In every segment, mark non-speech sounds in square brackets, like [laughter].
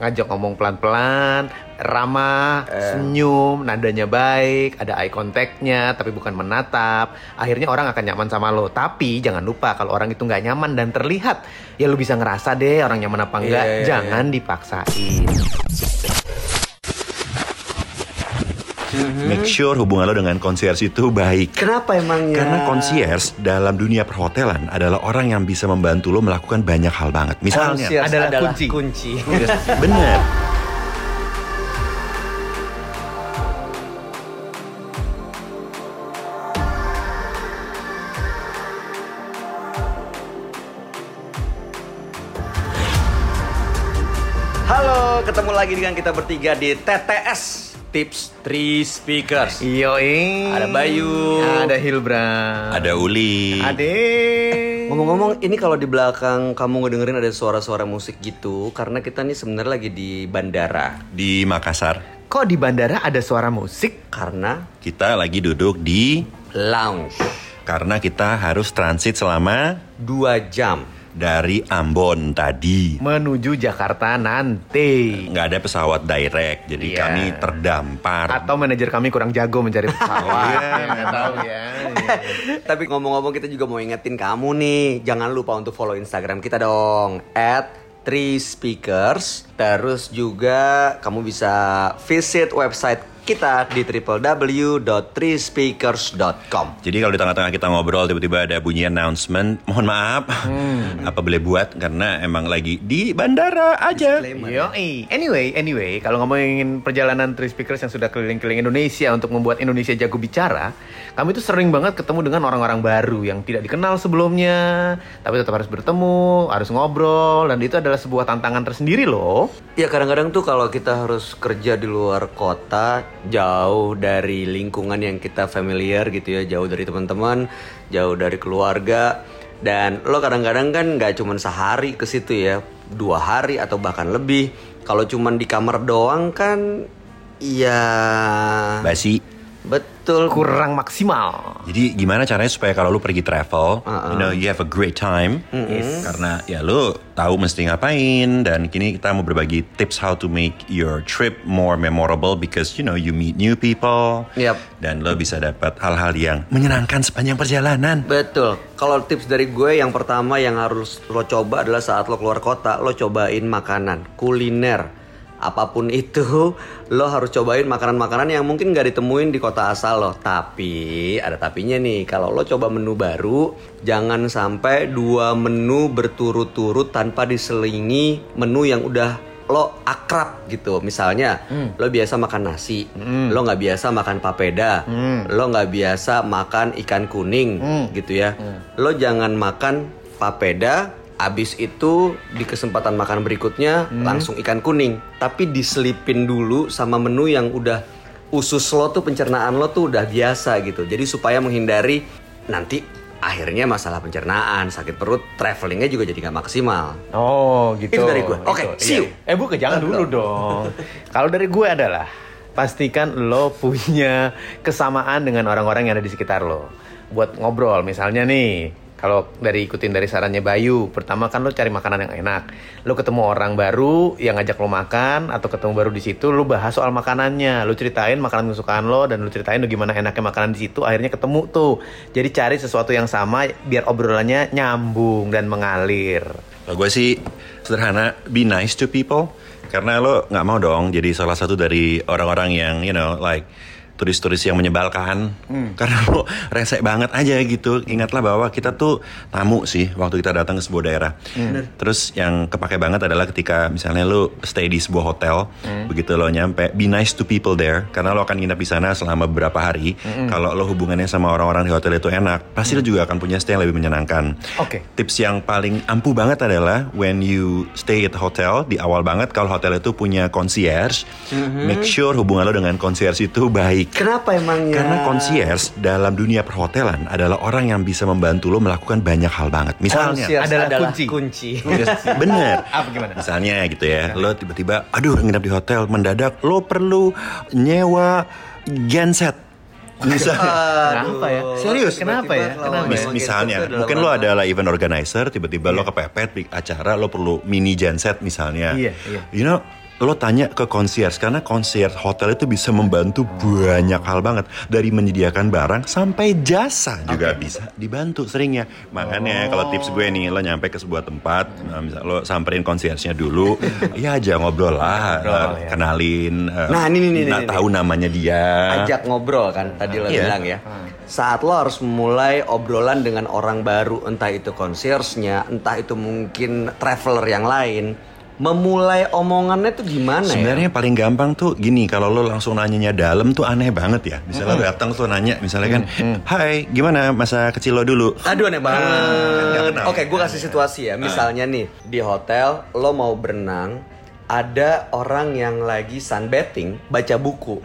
ngajak ngomong pelan-pelan, ramah, senyum, nadanya baik, ada eye contact-nya, tapi bukan menatap. Akhirnya orang akan nyaman sama lo. Tapi jangan lupa kalau orang itu nggak nyaman dan terlihat, ya lo bisa ngerasa deh orang nyaman apa enggak. Iya, iya, jangan dipaksain. Make sure hubungan lo dengan concierge itu baik. Kenapa emangnya? Karena concierge dalam dunia perhotelan adalah orang yang bisa membantu lo melakukan banyak hal banget. Misalnya, Concierge adalah adalah, kunci. kunci. [laughs] bener. Halo, ketemu lagi dengan kita bertiga di TTS Tips 3 Speakers. Yoi. Ada Bayu. Ada Hilbra. Ada Uli. Ade. Ngomong-ngomong, ini kalau di belakang kamu ngedengerin ada suara-suara musik gitu, karena kita nih sebenarnya lagi di bandara. Di Makassar, Kok di bandara ada suara musik? Karena kita lagi duduk di lounge karena kita harus transit selama dua jam. Dari Ambon tadi. Menuju Jakarta nanti. Nggak ada pesawat direct, jadi Iya. kami terdampar. Atau manajer kami kurang jago mencari pesawat. Iya. Ya, nggak tahu ya. [laughs] Tapi ngomong-ngomong kita juga mau ingetin kamu nih, jangan lupa untuk follow Instagram kita dong at Three Speakers. Terus juga kamu bisa visit website kita di www.threespeakers.com. Jadi kalau di tengah-tengah kita ngobrol tiba-tiba ada bunyi announcement, mohon maaf, Hmm. apa boleh buat karena emang lagi di bandara aja. Yoi. Anyway, anyway, kalau ngomongin perjalanan Three Speakers yang sudah keliling-keliling Indonesia untuk membuat Indonesia jago bicara, kami tuh sering banget ketemu dengan orang-orang baru yang tidak dikenal sebelumnya, tapi tetap harus bertemu, harus ngobrol, dan itu adalah sebuah tantangan tersendiri loh. Ya kadang-kadang tuh kalau kita harus kerja di luar kota, jauh dari lingkungan yang kita familiar gitu ya, jauh dari teman-teman, jauh dari keluarga, dan lo kadang-kadang kan nggak cuman sehari ke situ ya, dua hari atau bahkan lebih. Kalau cuman di kamar doang kan, ya Basi. Betul. Kurang maksimal. Jadi gimana caranya supaya kalau lu pergi travel, Uh-uh. you know, you have a great time. Karena ya lu tahu mesti ngapain dan kini kita mau berbagi tips how to make your trip more memorable because you know you meet new people. Yap. Dan lo bisa dapat hal-hal yang menyenangkan sepanjang perjalanan. Betul. Kalau tips dari gue yang pertama yang harus lo coba adalah saat lo keluar kota, lo cobain makanan, kuliner. Apa pun itu, lo harus cobain makanan-makanan yang mungkin gak ditemuin di kota asal lo. Tapi, ada tapinya nih, kalau lo coba menu baru, jangan sampai dua menu berturut-turut tanpa diselingi menu yang udah lo akrab gitu. Misalnya, lo biasa makan nasi, lo nggak biasa makan papeda, lo nggak biasa makan ikan kuning gitu ya. Lo jangan makan papeda, abis itu di kesempatan makan berikutnya langsung ikan kuning. Tapi diselipin dulu sama menu yang udah usus lo tuh pencernaan lo tuh udah biasa gitu. Jadi supaya menghindari nanti akhirnya masalah pencernaan, sakit perut, travelingnya juga jadi nggak maksimal. Oh gitu. Itu dari gue. Oke, Gitu, see you. iya. Eh bukan, jangan dulu dong. Kalau dari gue adalah pastikan lo punya kesamaan dengan orang-orang yang ada di sekitar lo. Buat ngobrol, misalnya nih. Kalau dari ikutin dari sarannya Bayu, pertama kan lo cari makanan yang enak. Lo ketemu orang baru yang ngajak lo makan atau ketemu baru di situ, lo bahas soal makanannya. Lo ceritain makanan kesukaan lo dan lo ceritain lo gimana enaknya makanan di situ. Akhirnya ketemu tuh. Jadi cari sesuatu yang sama biar obrolannya nyambung dan mengalir. Kalau gue sih sederhana, be nice to people. Karena lo nggak mau dong jadi salah satu dari orang-orang yang, you know, like turis-turis yang menyebalkan. Karena [laughs] lo resek banget aja gitu. Ingatlah bahwa kita tuh tamu sih waktu kita datang ke sebuah daerah. Terus yang kepake banget adalah ketika misalnya lo stay di sebuah hotel, begitu lo nyampe, be nice to people there. Karena lo akan nginep di sana selama beberapa hari. Kalau lo hubungannya sama orang-orang di hotel itu enak, pasti lo juga akan punya stay yang lebih menyenangkan. Oke. Tips yang paling ampuh banget adalah when you stay at hotel di awal banget kalau hotel itu punya concierge, make sure hubungan lo dengan concierge itu baik. Kenapa emangnya? Karena concierge dalam dunia perhotelan adalah orang yang bisa membantu lo melakukan banyak hal banget. Misalnya, Concierge adalah adalah kunci. kunci. bener. [laughs] Apa gimana? Misalnya gitu ya, lo tiba-tiba, aduh nginep di hotel, mendadak lo perlu nyewa genset. Misalnya. [laughs] Kenapa ya? Serius? Kenapa ya? Kenapa Mis- ya? misalnya, mungkin lo adalah event organizer, tiba-tiba lo kepepet di acara, lo perlu mini genset misalnya. Iya, iya. You know, lo tanya ke concierge karena concierge hotel itu bisa membantu banyak hal banget. Dari menyediakan barang sampai jasa juga bisa dibantu seringnya. Makanya kalau tips gue nih lo nyampe ke sebuah tempat nah, misal lo samperin concierge-nya dulu [laughs] ya aja ngobrol lah Ngobrol, eh, ya. kenalin eh, Nah, ini, ini, ini, nah, tahu namanya dia. Ajak ngobrol kan tadi lo Iya. bilang ya. Saat lo harus memulai obrolan dengan orang baru, entah itu concierge-nya, entah itu mungkin traveler yang lain, memulai omongannya tuh gimana ya? Sebenarnya paling gampang tuh gini, kalau lo langsung nanyanya dalam tuh aneh banget ya. Misalnya lo datang tuh nanya, misalnya kan, Hai, gimana masa kecil lo dulu? Aduh aneh banget. nggak kenal. Oke, gue kasih situasi ya. Misalnya nih di hotel lo mau berenang, ada orang yang lagi sunbathing baca buku.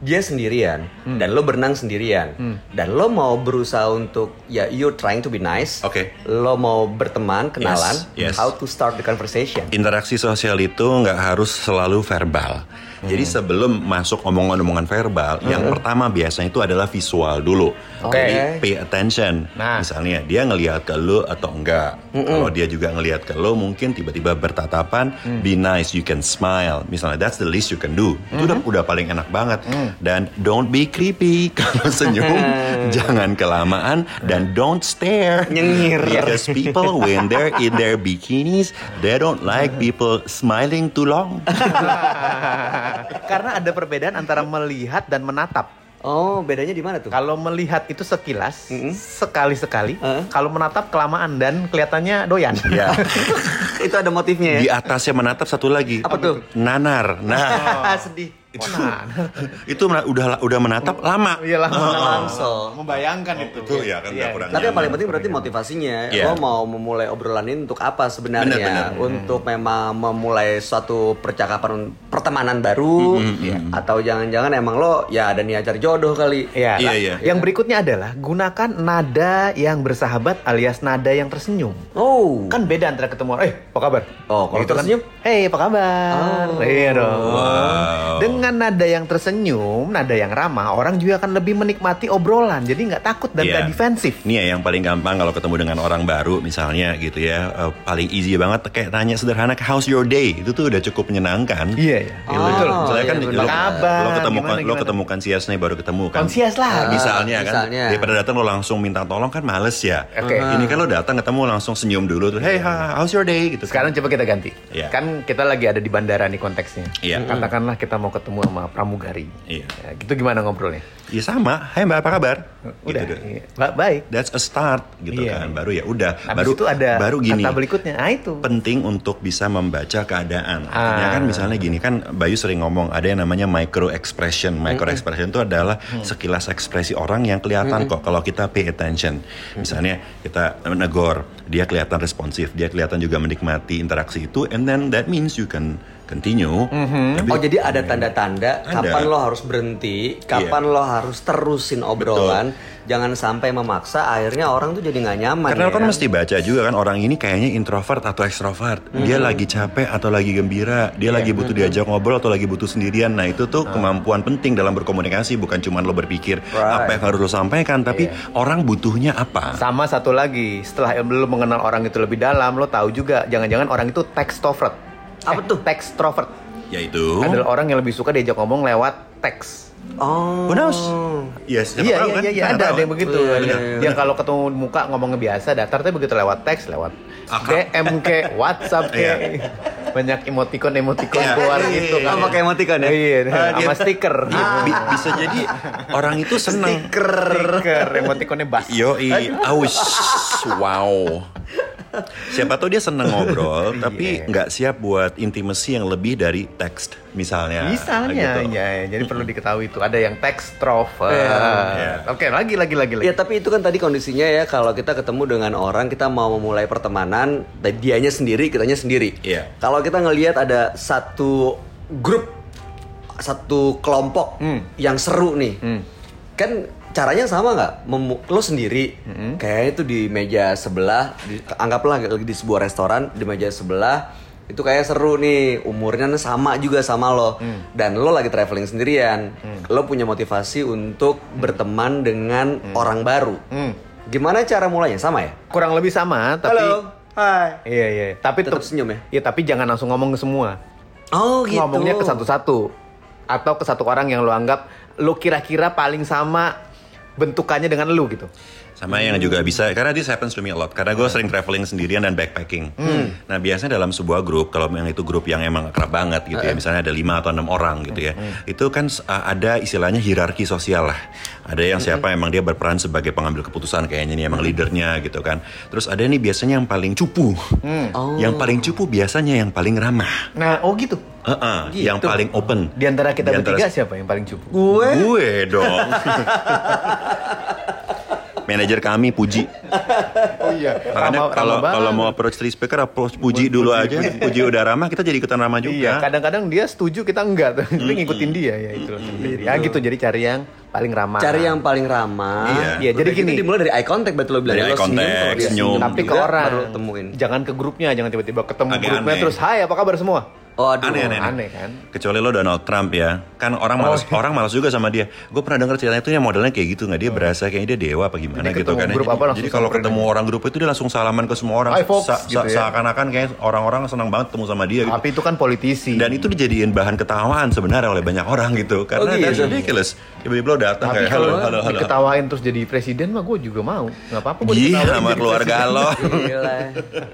Dia sendirian dan lo berenang sendirian. Dan lo mau berusaha untuk ya you trying to be nice. Oke. Lo mau berteman, kenalan. yes. How to start the conversation. Interaksi sosial itu nggak harus selalu verbal. Jadi sebelum masuk omongan-omongan verbal, yang pertama biasanya itu adalah visual dulu. Oke. Jadi pay attention. Nah. Misalnya dia ngelihat ke lo atau enggak. Kalau dia juga ngelihat ke lo, mungkin tiba-tiba bertatapan, be nice, you can smile. Misalnya that's the least you can do. Itu udah udah paling enak banget. Dan don't be creepy [laughs] kalau senyum, [laughs] jangan kelamaan dan don't stare. Nyengir. Because people when they're in their bikinis, they don't like [laughs] people smiling too long. Karena ada perbedaan antara melihat dan menatap. Oh, bedanya di mana tuh? Kalau melihat itu sekilas, sekali-sekali. Heeh. Kalau menatap kelamaan dan kelihatannya doyan. Ya. [laughs] Itu ada motifnya Di ya. atasnya menatap satu lagi. Apa tuh? Nanar. Nah, [laughs] Sedih. Itu nah. [laughs] itu udah udah menatap lama. Iyalah, Langsung. membayangkan itu. Itu ya kan Iya, kurang Tapi yang paling penting berarti motivasinya Iya. lo mau memulai obrolan ini untuk apa sebenarnya? Bener, bener. Untuk memang memulai suatu percakapan pertemanan baru atau jangan-jangan emang lo ya ada niat cari jodoh kali. Iya. Iya, Nah, iya. Yang berikutnya adalah gunakan nada yang bersahabat alias nada yang tersenyum. Oh. Kan beda antara ketemu eh apa kabar? Oh, kalau Gitu kan, Hei apa kabar? Oh. Iya dong. Wow. Dengan nada yang tersenyum, nada yang ramah, orang juga akan lebih menikmati obrolan. Jadi nggak takut dan Iya. nggak defensif. Nih ya yang paling gampang kalau ketemu dengan orang baru misalnya gitu ya eh, paling easy banget kayak tanya sederhana how's your day itu tuh udah cukup menyenangkan. Iya. Ya, betul. Oh, Misalnya iya kan benar. lo, kabar? lo ketemu Gimana, lo gimana? ketemu concierge nih baru ketemu kan. Concierge lah. Ah, misalnya kan misalnya. daripada datang lo langsung minta tolong kan males ya. Oke. Ini kan lo datang ketemu langsung senyum dulu tuh. Hey, how's your day gitu. Sekarang coba kita ganti. Iya. Kan kita lagi ada di bandara nih konteksnya. Iya. Katakanlah kita mau ketemu sama pramugari. Iya. Ya, gitu gimana ngobrolnya? Ya sama. Hai Mbak, apa kabar? Udah. Gitu iya. Ba- baik. That's a start gitu Iya. kan. Baru ya udah. Habis baru itu ada baru gini. kata berikutnya. Ah itu. penting untuk bisa membaca keadaan. Artinya Ah. kan misalnya gini kan Bayu sering ngomong ada yang namanya micro expression. Micro expression itu adalah Mm. sekilas ekspresi orang yang kelihatan kok kalau kita pay attention. Misalnya kita negor, dia kelihatan responsif, dia kelihatan juga menikmati interaksi itu and then that means you can continue. Tapi Oh jadi ada tanda-tanda Ada. kapan lo harus berhenti, kapan lo harus terusin obrolan, jangan sampai memaksa akhirnya orang tuh jadi nggak nyaman. Karena ya lo kan mesti baca juga kan orang ini kayaknya introvert atau ekstrovert. Dia lagi capek atau lagi gembira. Dia lagi butuh diajak ngobrol atau lagi butuh sendirian. Nah itu tuh kemampuan penting dalam berkomunikasi. Bukan cuma lo berpikir apa yang harus lo sampaikan. Tapi orang butuhnya apa. Sama satu lagi, setelah lo mengenal orang itu lebih dalam, lo tahu juga jangan-jangan orang itu textrovert. Apa tuh? Textrovert? Yaitu. Adalah orang yang lebih suka diajak ngomong lewat teks. Oh. Who knows? Yes, Iya, tahu iya, kan? iya, iya, ada, ada yang begitu. Iya, Ada. iya, iya. Yang kalau ketemu muka ngomongnya biasa, datar tapi begitu lewat teks, lewat. DM ke, WhatsApp ke. Iya. Banyak emoticon-emoticon Iya. keluar gitu kan. Oh, pakai emoticon ya? Iya, Ah, sama stiker. Iya, bi- bisa jadi orang itu seneng. Stiker, emoticonnya bas. Yoi, aus, wow. Siapa tahu dia seneng ngobrol, [laughs] tapi Iya. nggak siap buat intimacy yang lebih dari teks, misalnya. Misalnya, gitu. ya, jadi perlu diketahui itu ada yang textrovert. Iya. Oke, lagi, lagi, lagi, lagi. Ya tapi itu kan tadi kondisinya ya kalau kita ketemu dengan orang kita mau memulai pertemanan dan dianya sendiri kitanya sendiri. Iya. Kalau kita ngelihat ada satu grup satu kelompok Hmm. yang seru nih, Hmm. kan caranya sama nggak? Lo sendiri, Hmm. kayaknya itu di meja sebelah, di- anggaplah lagi di sebuah restoran di meja sebelah itu kayak seru nih umurnya sama juga sama lo Hmm. dan lo lagi traveling sendirian lo punya motivasi untuk berteman dengan orang baru Hmm. gimana cara mulainya sama ya Kurang lebih sama, tapi halo hai Iya, iya. Tapi Tetap senyum ya? Iya, tapi jangan langsung ngomong ke semua. Oh gitu. ngomongnya ke satu-satu atau ke satu orang yang lo anggap lo kira-kira paling sama bentukannya dengan lu gitu. Sama yang juga bisa, karena this happens to me a lot. Karena gue sering traveling sendirian dan backpacking. Nah biasanya dalam sebuah grup, kalau yang itu grup yang emang akrab banget gitu ya, misalnya ada lima atau enam orang gitu ya, itu kan uh, ada istilahnya hierarki sosial lah. Ada yang siapa emang dia berperan sebagai pengambil keputusan kayaknya nih emang leadernya gitu kan. Terus ada nih biasanya yang paling cupu, yang paling cupu biasanya yang paling ramah, Nah, oh gitu. Heeh, yang paling open. Di antara kita Di antara- bertiga siapa yang paling cupu? Gue Gue dong. [laughs] Manajer kami Puji. [laughs] Oh iya. Makanya kalau kalau mau approach three speaker approach Puji dulu aja. Puji udah ramah, kita jadi ikutan ramah juga. Iya, kadang-kadang dia setuju kita enggak [laughs] tuh. Kita ngikutin dia ya itu sendiri. Ya gitu jadi cari yang paling ramah. cari yang paling ramah. Iya. Iya, jadi gini. dimulai dari eye contact betul lo bilang. Dari eye contact, senyum. tapi ke orang baru temuin. jangan ke grupnya jangan tiba-tiba ketemu Agak grupnya aneh. terus hai apa kabar semua Oh aduh. Aneh, aneh, aneh kan Kecuali lo Donald Trump ya, kan orang malas Oh, iya. orang malas juga sama dia. Gue pernah denger ceritanya itu yang modelnya kayak gitu nggak dia berasa kayaknya dia dewa apa gimana Jadi gitu kan. grup jadi apa langsung jadi kalau ketemu orang grup itu dia langsung salaman ke semua orang. Folks, Sa- gitu sa- ya. Seakan-akan kayak orang-orang senang banget ketemu sama dia gitu. tapi itu kan politisi Dan itu dijadiin bahan ketawaan sebenarnya oleh banyak orang gitu. Karena gitu. that's ridiculous. Tiba-tiba lo datang tapi kayak kalau halo halo halo. diketawain terus jadi presiden mah gue juga mau nggak apa-apa Iya sama jadi keluarga lo. Gila.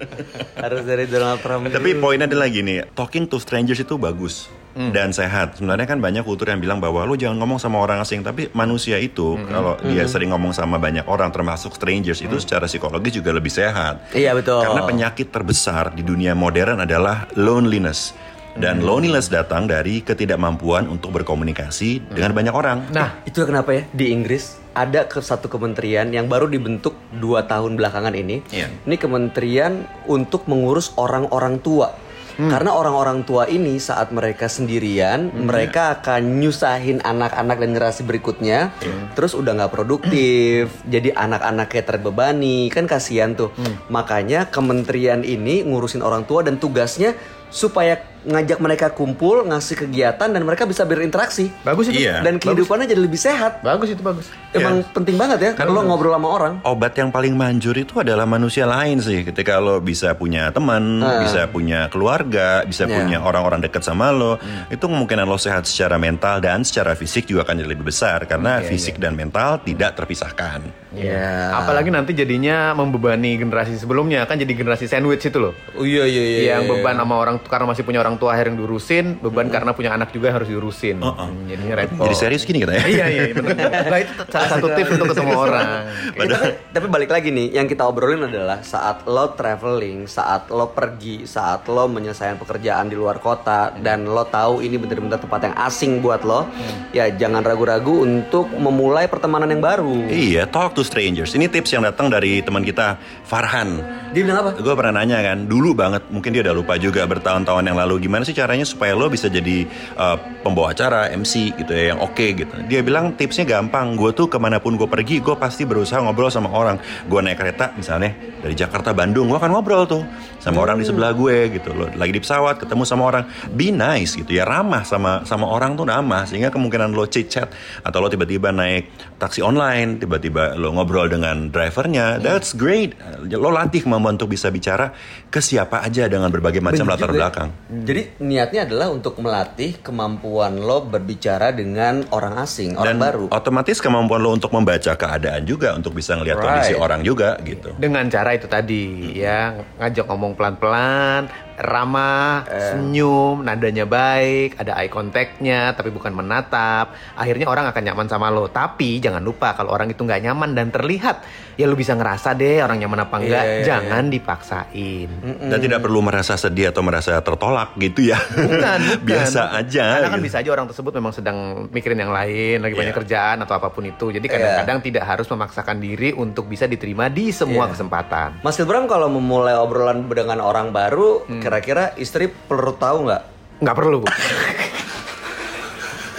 [laughs] Harus dari Donald Trump. Tapi poinnya adalah gini, talking to strangers itu bagus dan sehat. Sebenarnya kan banyak kultur yang bilang bahwa lo jangan ngomong sama orang asing, tapi manusia itu kalau dia sering ngomong sama banyak orang termasuk strangers itu secara psikologis juga lebih sehat. Iya betul. Karena penyakit terbesar di dunia modern adalah loneliness. Dan loneliness datang dari ketidakmampuan untuk berkomunikasi dengan banyak orang. nah Itu kenapa ya di Inggris ada ke satu kementerian yang baru dibentuk dua tahun belakangan ini. Iya. Ini kementerian untuk mengurus orang-orang tua. Karena orang-orang tua ini saat mereka sendirian, mereka akan nyusahin anak-anak dan generasi berikutnya. Terus udah nggak produktif, [clears throat] jadi anak-anaknya terbebani, kan kasihan tuh. Makanya kementerian ini ngurusin orang tua dan tugasnya supaya ngajak mereka kumpul, ngasih kegiatan dan mereka bisa berinteraksi bagus itu Iya. dan kehidupannya jadi lebih sehat. bagus itu bagus Emang Iya. penting banget ya kalau lo ngobrol sama orang. obat yang paling manjur itu adalah manusia lain sih. Ketika lo bisa punya teman, Ah. bisa punya keluarga, bisa Ya. punya orang-orang dekat sama lo, Hmm. itu kemungkinan lo sehat secara mental dan secara fisik juga akan jadi lebih besar karena Iya, fisik dan mental tidak terpisahkan. Iya. apalagi nanti jadinya membebani generasi sebelumnya kan jadi generasi sandwich itu loh Oh iya iya iya. yang beban sama orang karena masih punya orang tua akhirnya diurusin beban karena punya anak juga harus diurusin Hmm, jadinya repot Jadi serius gini kita ya? iya iya benar nah itu [laughs] salah satu tips untuk ketemu orang Eh, tapi, tapi balik lagi nih, yang kita obrolin adalah saat lo traveling, saat lo pergi, saat lo menyelesaikan pekerjaan di luar kota dan lo tahu ini bener-bener tempat yang asing buat lo, ya jangan ragu-ragu untuk memulai pertemanan yang baru. Iya, talk to strangers. Ini tips yang datang dari teman kita, Farhan. Dia bilang apa? Gue pernah nanya kan, dulu banget, mungkin dia udah lupa juga bertahun-tahun yang lalu gimana sih caranya supaya lo bisa jadi uh, pembawa acara, MC gitu ya, yang oke gitu. Dia bilang tipsnya gampang, gue tuh ke mana pun gue pergi, gue pasti berusaha ngobrol sama orang. Gue naik kereta misalnya dari Jakarta Bandung, gue akan ngobrol tuh sama orang di sebelah gue gitu. Lo lagi di pesawat ketemu sama orang, be nice gitu ya, ramah sama sama orang tuh ramah sehingga kemungkinan lo chit chat atau lo tiba-tiba naik taksi online, tiba-tiba lo ngobrol dengan drivernya, that's great. Lo latih kemampuan untuk bisa bicara ke siapa aja dengan berbagai macam Bener latar juga belakang. Jadi niatnya adalah untuk melatih kemampuan lo berbicara dengan orang asing, orang Dan baru. otomatis kemampuan lo untuk membaca keadaan juga untuk bisa ngelihat kondisi Right. orang juga gitu. dengan cara itu tadi ya ngajak ngomong pelan-pelan ramah senyum nadanya baik ada eye contactnya tapi bukan menatap akhirnya orang akan nyaman sama lo tapi jangan lupa kalau orang itu nggak nyaman dan terlihat ya lo bisa ngerasa deh orang nyaman apa enggak Iya, iya, jangan dipaksain Dan tidak perlu merasa sedih atau merasa tertolak gitu ya. bukan, [laughs] bukan. Biasa aja. Karena kan gitu. bisa aja orang tersebut memang sedang mikirin yang lain, lagi banyak Iya. kerjaan atau apa pun itu. Jadi kadang-kadang tidak harus memaksakan diri untuk bisa diterima di semua Iya. kesempatan. Mas Ilbram kalau memulai obrolan dengan orang baru, Hmm. Kira-kira istri perlu tahu nggak? Nggak perlu.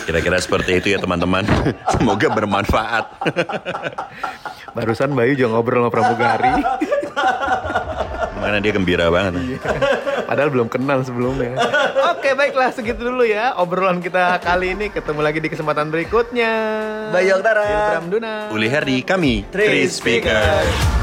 Kira-kira seperti itu ya teman-teman. [laughs] Semoga bermanfaat. Barusan Bayu juga ngobrol sama pramugari. Mana dia gembira banget. Padahal belum kenal sebelumnya. Oke, baiklah segitu dulu ya obrolan kita kali ini. Ketemu lagi di kesempatan berikutnya. Bayu Oktara. Duna. Uli Herdi, kami Three Three Speaker. Speaker.